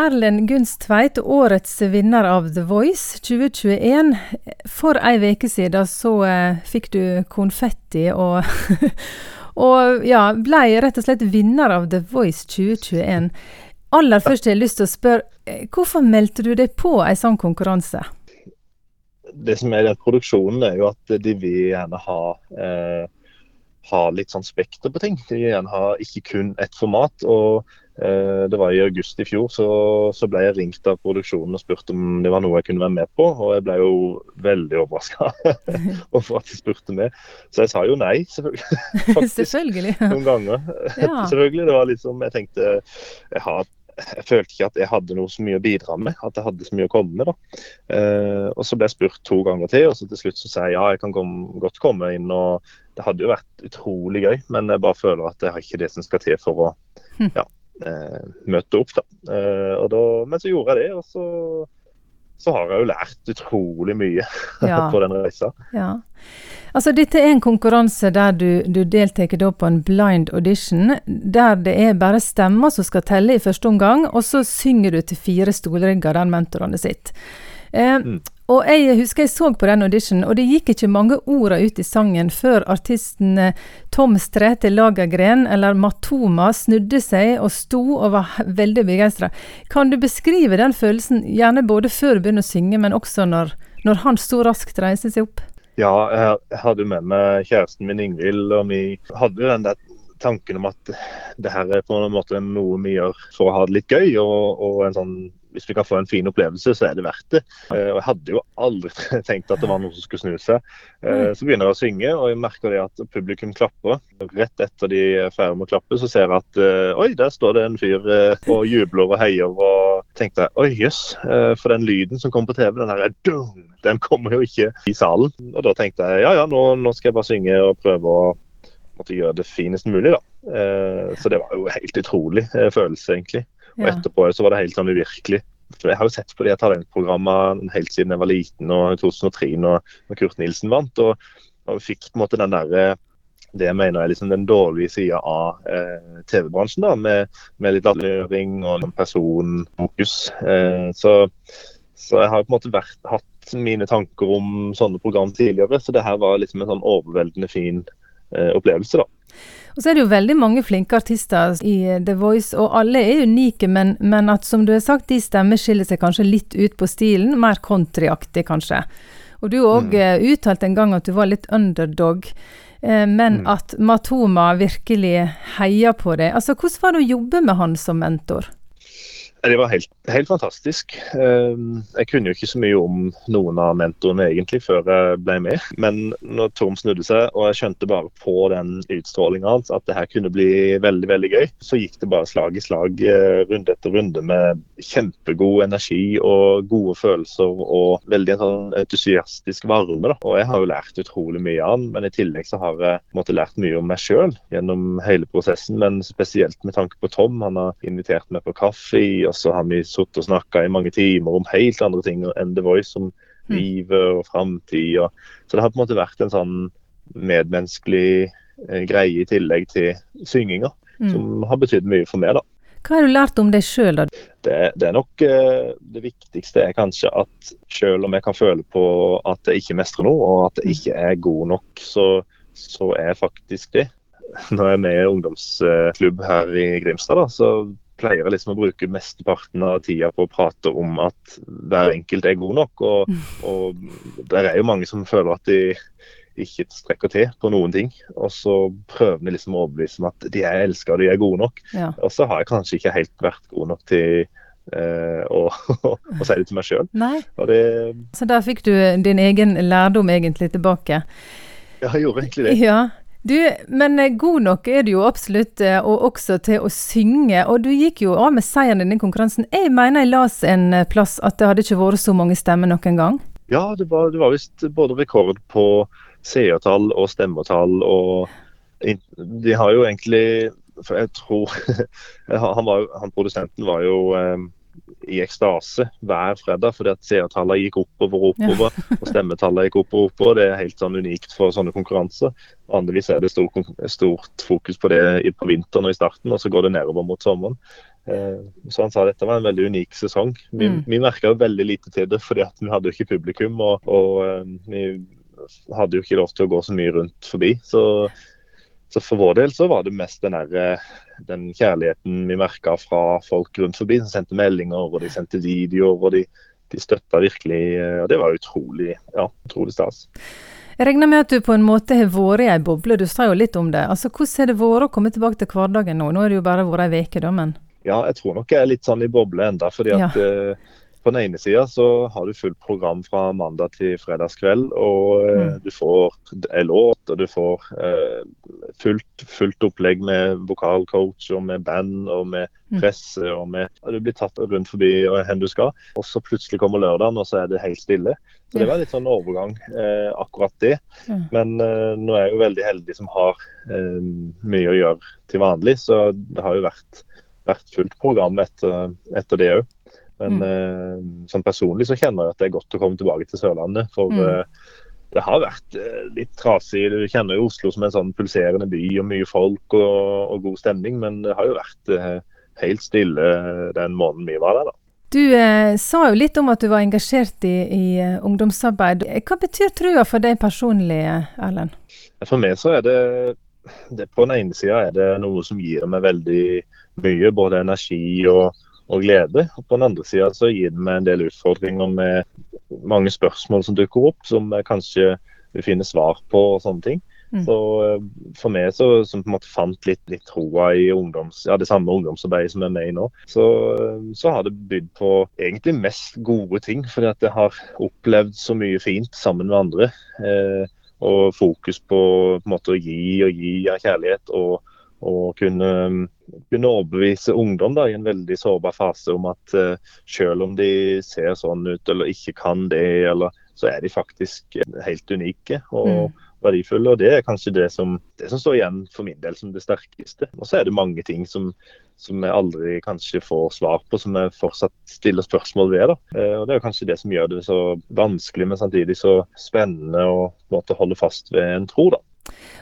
Erlend Gunstveit, årets vinner av The Voice 2021. For ei uke siden så eh, fikk du konfetti og, og ja, ble rett og slett vinner av The Voice 2021. Aller først har jeg lyst til å spørre, eh, hvorfor meldte du deg på en sånn konkurranse? Det som er den produksjonen, er jo at de vil gjerne ha eh, ha litt sånn spekter på ting. De vil gjerne ha ikke kun ett format. og Det var i august i fjor så, så, ble jeg ringt av produksjonen og spurt om det var noe jeg kunne være med på. Og jeg ble jo veldig overraska over at de spurte meg. Så jeg sa jo nei, selvfølgelig. Faktisk, selvfølgelig. Noen ganger. Ja. selvfølgelig. Det var liksom, jeg tenkte jeg had, jeg følte ikke at jeg hadde noe så mye å bidra med. At jeg hadde så mye å komme med. da. Eh, og Så ble jeg spurt to ganger til, og så til slutt så sa jeg ja, jeg kan komme, godt komme inn og det hadde jo vært utrolig gøy, men jeg bare føler at jeg har ikke det som skal til for å ja, eh, møte opp. da. Eh, da. Men så gjorde jeg det, og så, så har jeg jo lært utrolig mye ja. på den reisa. Ja. Altså, dette er en konkurranse der du, du deltar på en blind audition, der det er bare stemmer som skal telle i første omgang, og så synger du til fire stolrygger der mentorene sitter. Eh, mm. Og jeg husker jeg så på den auditionen, og det gikk ikke mange orda ut i sangen før artisten eh, Tom Strete Lagergren, eller Matoma, snudde seg og sto og var veldig begeistra. Kan du beskrive den følelsen, gjerne både før du begynner å synge, men også når, når han så raskt reiste seg opp? Ja, jeg hadde med meg kjæresten min Ingvild, og vi hadde den der tanken om at det her er på en måte noe vi gjør for å ha det litt gøy, og, og en sånn hvis vi kan få en fin opplevelse, så er det verdt det. Uh, og Jeg hadde jo aldri tenkt at det var noen som skulle snu seg. Uh, så begynner jeg å synge, og jeg merker det at publikum klapper. Rett etter de er ferdig med å klappe, så ser jeg at uh, oi, der står det en fyr og jubler og heier. Og tenkte jeg oi, jøss. for den lyden som kom på TV, den der dung, den kommer jo ikke i salen. Og da tenkte jeg ja ja, nå, nå skal jeg bare synge og prøve å måtte gjøre det finest mulig, da. så det var jo helt utrolig følelse, egentlig. Og etterpå så var det helt sånn uvirkelig. Jeg har jo sett på de talentprogrammene helt siden jeg var liten, og i 2003 når, Kurt Nilsen vant. Og, og fikk på en måte den der, eh, det jeg mener er liksom den dårlige sida av eh, TV-bransjen. da, Med, med litt latterliggjøring og personfokus. Eh, så, så, jeg har på en måte vært, hatt mine tanker om sånne program tidligere. Så det her var liksom en sånn overveldende fin eh, opplevelse. da. Og så er det jo veldig mange flinke artister i The Voice, og alle er unike, men, men at som du har sagt, de stemmer skiller seg kanskje litt ut på stilen. Mer countryaktig, kanskje. Og du òg mm. uh, uttalte en gang at du var litt underdog. eh, men mm. at Matoma virkelig heier på deg. Altså, Hvordan var det å jobbe med han som mentor? Det var helt, helt, fantastisk. Ehm, jeg kunne jo ikke så mye om noen av mentorene egentlig før jeg ble med. Men når Tom snudde seg, og jeg skjønte bare på den utstrålinga hans at det her kunne bli veldig veldig gøy, så gikk det bare slag i slag, eh, runde etter runde med kjempegod energi og gode følelser og veldig en sånn entusiastisk varme. Da. Og jeg har jo lært utrolig mye av han, men i tillegg så har jeg måtte, lært mye om meg sjøl gjennom hele prosessen. Men spesielt med tanke på Tom. Han har invitert meg på kaffe og så har vi sittet og snakka i mange timer om helt andre ting enn The Voice, om mm. livet og framtid. Så det har på en måte vært en sånn medmenneskelig eh, greie i tillegg til synginga, mm. som har betydd mye for meg. da. Hva har du lært om deg sjøl, da? Det, det, er nok eh, det viktigste er kanskje at selv om jeg kan føle på at jeg ikke mestrer noe, og at jeg ikke er god nok, så, så er jeg faktisk det. Når jeg er med i ungdomsklubb her i Grimstad, da, så pleier jeg liksom å bruke mesteparten av tida på å prate om at hver enkelt er god nok. Og, og det er jo mange som føler at de ikke strekker til på noen ting. Og så prøver vi liksom å overbevise om at de er elska og de er gode nok. Ja. Og så har jeg kanskje ikke helt vært god nok til eh, å, å, si det til meg sjøl. Så da fikk du din egen lærdom egentlig tilbake? Ja, jeg gjorde egentlig det. Ja, du, men eh, god nok er du jo absolutt, eh, og også til å synge. Og du gikk jo av med seieren i den konkurransen. Jeg mener jeg las en eh, plass at det hadde ikke vært så mange stemmer noen gang? Ja, det var, det var visst både rekord på seertall og stemmetall. Og de har jo egentlig For jeg tror han, var, han produsenten var jo i ekstase hver fredag fordi at seertallene gikk oppover og oppover. Ja. og stemmetallene gikk oppover og oppover. Det er helt sånn unikt for sånne konkurranser. Vanligvis er det stort, stort fokus på det på vinteren og i starten, og så går det nedover mot sommeren. Eh, så han sa dette var en veldig unik sesong. Vi, mm. vi merka veldig lite til det, fordi vi hadde jo ikke publikum. Og, og eh, vi hadde jo ikke lov til å gå så mye rundt forbi. Så, så for vår del så var det mest den, der, den kjærligheten vi merka fra folk rundt forbi, som sendte meldinger og de sendte videoer. og de, de støtta virkelig. og Det var utrolig, ja, utrolig stas. Jeg regner med at du på en måte har vært i ei boble, du sa jo litt om det. Altså, Hvordan har det vært å komme tilbake til hverdagen nå? Nå har det jo bare vært ei uke, da, men Ja, jeg tror nok jeg er litt sånn i boble enda, fordi at ja. uh, på den ene sida så har du fullt program fra mandag til fredagskveld. Og uh, mm. du får en låt, og du får uh, fullt, fullt, opplegg med vokalcoach og med band og med mm. presse. og med, Du blir tatt rundt forbi hvor du skal. Og så plutselig kommer lørdagen, og så er det helt stille. Så Det var litt sånn overgang, uh, akkurat det. Mm. Men uh, nå er jeg jo veldig heldig som har eh, mye å gjøre til vanlig, så det har jo vært, vært fullt program etter, etter det òg. Men mm. Eh, sånn personlig så kjenner jeg at det er godt å komme tilbake til Sørlandet. For mm. Eh, det har vært eh, litt trasig. Du kjenner jo Oslo som en sånn pulserende by og mye folk og, og god stemning, men det har jo vært helt stille den måneden vi var der. da. Du eh, sa jo litt om at du var engasjert i, i ungdomsarbeid. Hva betyr trua for deg personlig, Erlend? For meg så er det, det På den ene sida er det noe som gir meg veldig mye, både energi og, og glede. Og på den andre sida så gir det meg en del utfordringer med mange spørsmål som dukker opp, som jeg kanskje vil finne svar på og sånne ting. Mm. Så eh, For meg så, som på en måte fant litt, litt troa i ungdoms, ja, det samme ungdomsarbeidet som jeg er med i nå, så, eh, så har det bydd på egentlig mest gode ting. Fordi at jeg har opplevd så mye fint sammen med andre. Eh, og fokus på, på måte, å gi og gi av kjærlighet. og og kunne, kunne, overbevise ungdom da, i en veldig sårbar fase om at uh, selv om de ser sånn ut eller ikke kan det, eller, så er de faktisk helt unike. Og, mm verdifulle. og Det er kanskje det som, det som står igjen for min del som det sterkeste. Og så er det mange ting som, som jeg aldri kanskje får svar på, som jeg fortsatt stiller spørsmål ved. Da. Eh, og Det er kanskje det som gjør det så vanskelig, men samtidig så spennende å holde fast ved en tro. da.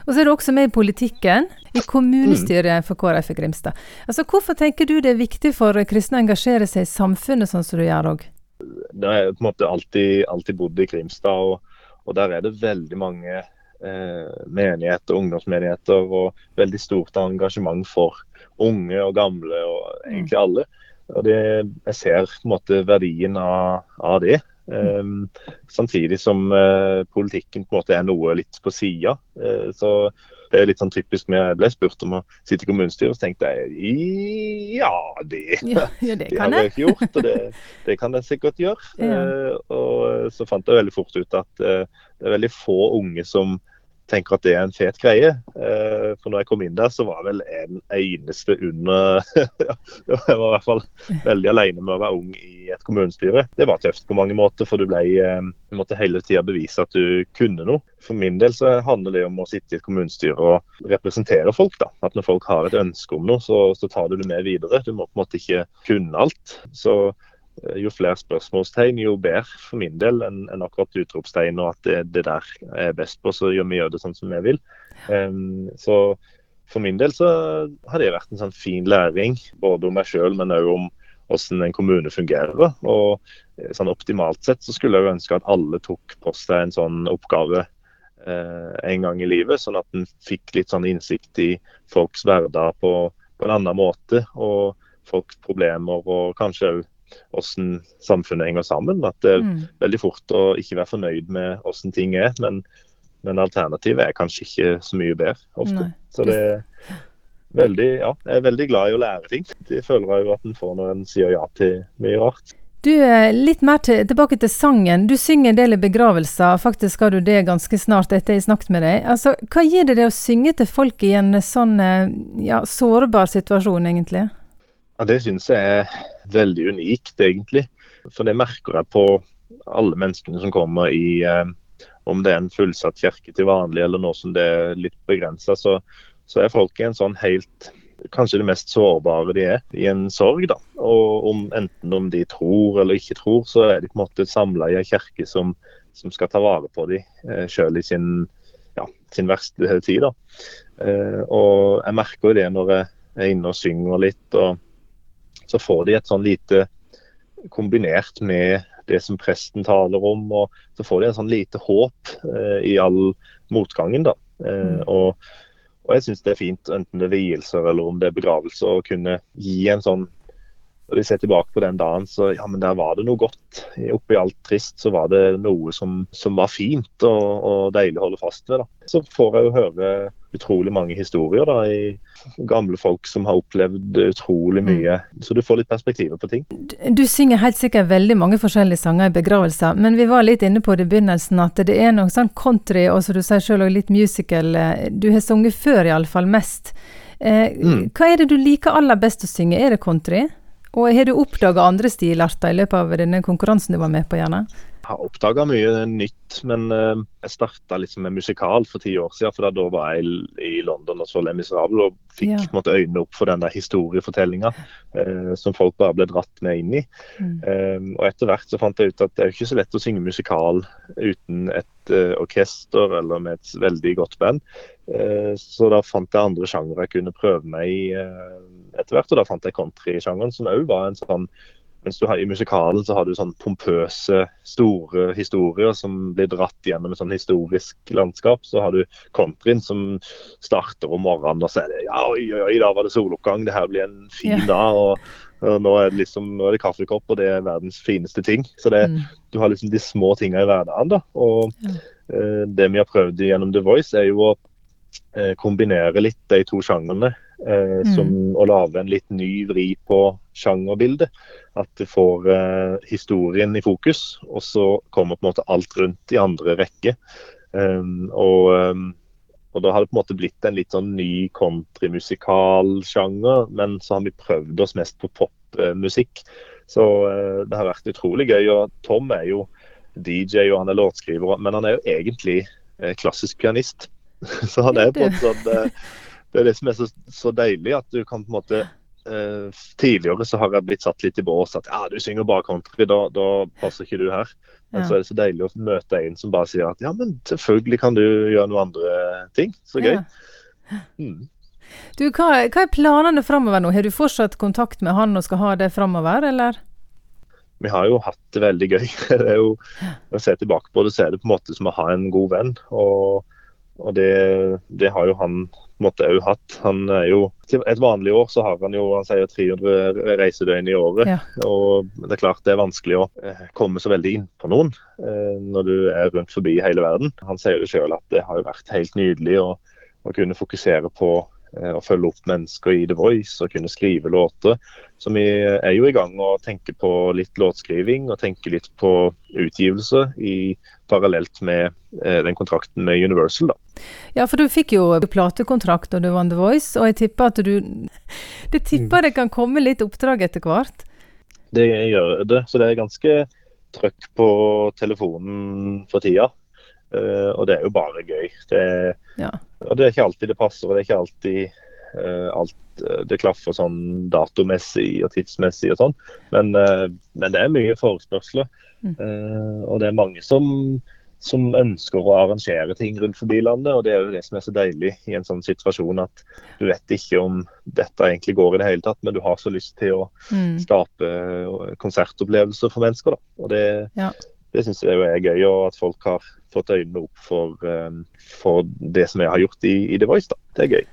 Og så er du også med i politikken, i kommunestyret for KrF i Grimstad. Altså, Hvorfor tenker du det er viktig for kristne å engasjere seg i samfunnet sånn som du gjør òg? Jeg har på en måte alltid, alltid bodd i Grimstad, og, og der er det veldig mange eh, menigheter, ungdomsmenigheter og veldig stort engasjement for unge og gamle og egentlig mm. alle. Og det, jeg ser på en måte verdien av, av det. Um, samtidig som uh, politikken på en måte er noe litt på sida. Uh, så det er litt sånn typisk når jeg ble spurt om å sitte i kommunestyret, så tenkte jeg ja, det, ja, ja, det, det har jeg ikke gjort. Og det, det, kan jeg sikkert gjøre. Ja. Uh, og så fant jeg veldig fort ut at det er veldig få unge som tenker at det er en fet greie. Eh, for når jeg kom inn der, så var jeg vel en eneste under Jeg var i hvert fall veldig alene med å være ung i et kommunestyre. Det var tøft på mange måter, for du, ble, eh, du måtte hele tida bevise at du kunne noe. For min del så handler det om å sitte i et kommunestyre og representere folk. da. At når folk har et ønske om noe, så, så tar du det med videre. Du må på en måte ikke kunne alt. Så jo flere spørsmålstegn, jo bedre for min del enn en akkurat utropstegn og at det, det, der er best på, så gjør vi gjør det sånn som vi vil. Um, så for min del så har det vært en sånn fin læring, både om meg sjøl, men òg om hvordan en kommune fungerer. Og eh, sånn optimalt sett så skulle jeg ønske at alle tok på seg en sånn oppgave eh, en gang i livet, sånn at en fikk litt sånn innsikt i folks hverdag på, på en annen måte. Og folks problemer, og kanskje òg hvordan samfunnet henger sammen. At det er mm. veldig fort å ikke være fornøyd med hvordan ting er, men, men alternativet er kanskje ikke så mye bedre ofte. Nei. Så det er veldig, ja, jeg er veldig glad i å lære ting. Det føler jeg jo at en får når en sier ja til mye rart. Du, Litt mer til, tilbake til sangen. Du synger en del i begravelser. Faktisk skal du det ganske snart etter jeg snakket med deg. Altså, Hva gir det det å synge til folk i en sånn ja, sårbar situasjon, egentlig? Ja, Det syns jeg er veldig unikt, egentlig. For det merker jeg på alle menneskene som kommer i eh, Om det er en fullsatt kirke til vanlig eller noe som det er litt begrensa, så, så, er folk i en sånn helt Kanskje det mest sårbare de er, i en sorg. da. Og om, Enten om de tror eller ikke tror, så er de på en måte samla i en kirke som, som, skal ta vare på dem eh, sjøl i sin, ja, sin verste tid. da. Eh, og jeg merker jo det når jeg er inne og synger litt. og så får de et sånn lite kombinert med det som presten taler om, og så får de en sånn lite håp eh, i all motgangen. da. Eh, og, og, jeg syns det er fint, enten det er vielser eller om det er begravelser, å kunne gi en sånn når de ser tilbake på den dagen, så ja, men der var det noe godt. Oppi alt trist så var det noe som, som var fint og, og, deilig å holde fast ved. da. Så får jeg jo høre utrolig mange historier da, i gamle folk som har opplevd utrolig mye. Mm. Så du får litt perspektiver på ting. Du synger helt sikkert veldig mange forskjellige sanger i begravelser, men vi var litt inne på det i begynnelsen at det er noe sånn country og som du sier selv også litt musical. Du har sunget før iallfall mest. Eh, mm. Hva er det du liker aller best å synge? Er det country? Og har du oppdaga andre stilarter i løpet av denne konkurransen du var med på, gjerne? Har oppdaga mye nytt, men uh, jeg starta liksom med musikal for ti år siden. For da, var jeg i London og så Le Miserable og fikk ja. måtte øynene opp for den der historiefortellinga uh, som folk bare ble dratt med inn i. Mm. Um, og etter hvert så fant jeg ut at det er jo ikke så lett å synge musikal uten et uh, orkester eller med et veldig godt band. så da fant jeg andre sjangere jeg kunne prøve meg i etter hvert. Og da fant jeg countrysjangeren, som òg var en sånn mens du har, I musikalen så har du sånn pompøse, store historier som blir dratt gjennom et sånn historisk landskap. Så har du countryen som starter om morgenen og så er det ja, oi, oi, da var det soloppgang, det her blir en fin ja. dag. og, og nå, er det liksom, nå er det kaffekopp, og det er verdens fineste ting. Så det, mm. du har liksom de små tingene i hverdagen. da, og ja. eh, Det vi har prøvd gjennom The Voice, er jo å eh, kombinere litt de to sjangerne. Eh, mm. å lage en litt ny vri på sjangerbildet. At du får eh, historien i fokus, og så kommer på en måte alt rundt i andre rekke. Um, og, um, og, da har det på en måte blitt en litt sånn ny countrymusikalsjanger, men så har vi prøvd oss mest på popmusikk. Så uh, det har vært utrolig gøy. Og Tom er jo DJ og han er låtskriver, men han er jo egentlig uh, klassisk pianist. så han er på en sånn uh, det er det som er så, så, deilig, at du kan på en måte eh, Tidligere så har jeg blitt satt litt i bås at ja, du synger bare country, da, da passer ikke du her. Men ja. så er det så deilig å møte en som bare sier at ja, men selvfølgelig kan du gjøre noen andre ting. Så gøy. Ja. Mm. Du, hva, hva, er planene framover nå? Har du fortsatt kontakt med han og skal ha det framover, eller? Vi har jo hatt det veldig gøy. Det er jo, Når jeg ser tilbake på det, så er det på en måte som å ha en god venn. Og, og det, det, har jo han måte òg hatt. Han er jo, Et vanlig år så har han jo han sier 300 reisedøgn i året. Ja. og Det er klart det er vanskelig å eh, komme så veldig innpå noen eh, når du er rundt forbi hele verden. Han sier jo sjøl at det har jo vært helt nydelig å, å kunne fokusere på Eh, å følge opp mennesker i The Voice og kunne skrive låter. Så vi er jo i gang og tenker på litt låtskriving og tenker litt på utgivelse i parallelt med eh, den kontrakten med Universal. da. Ja, for du fikk jo platekontrakt da du vant The Voice, og jeg tipper at du Det tipper det kan komme litt oppdrag etter hvert? Det gjør det, så det er ganske trøkk på telefonen for tida. Uh, og det er jo bare gøy. Det, ja. Og det er ikke alltid det passer, og det er ikke alltid uh, alt uh, det klaffer sånn datomessig og tidsmessig og sånn. Men, men det er mye forespørsler. Mm. og det er mange som, som ønsker å arrangere ting rundt forbi landet. og Det er jo det som er så deilig i en sånn situasjon at du vet ikke om dette egentlig går i det hele tatt, men du har så lyst til å mm. skape konsertopplevelser for mennesker. da. Og Det, ja. Det syns jeg er gøy, og at folk har fått øynene opp for, um, for det som jeg har gjort i, i The Voice. da. Det er gøy.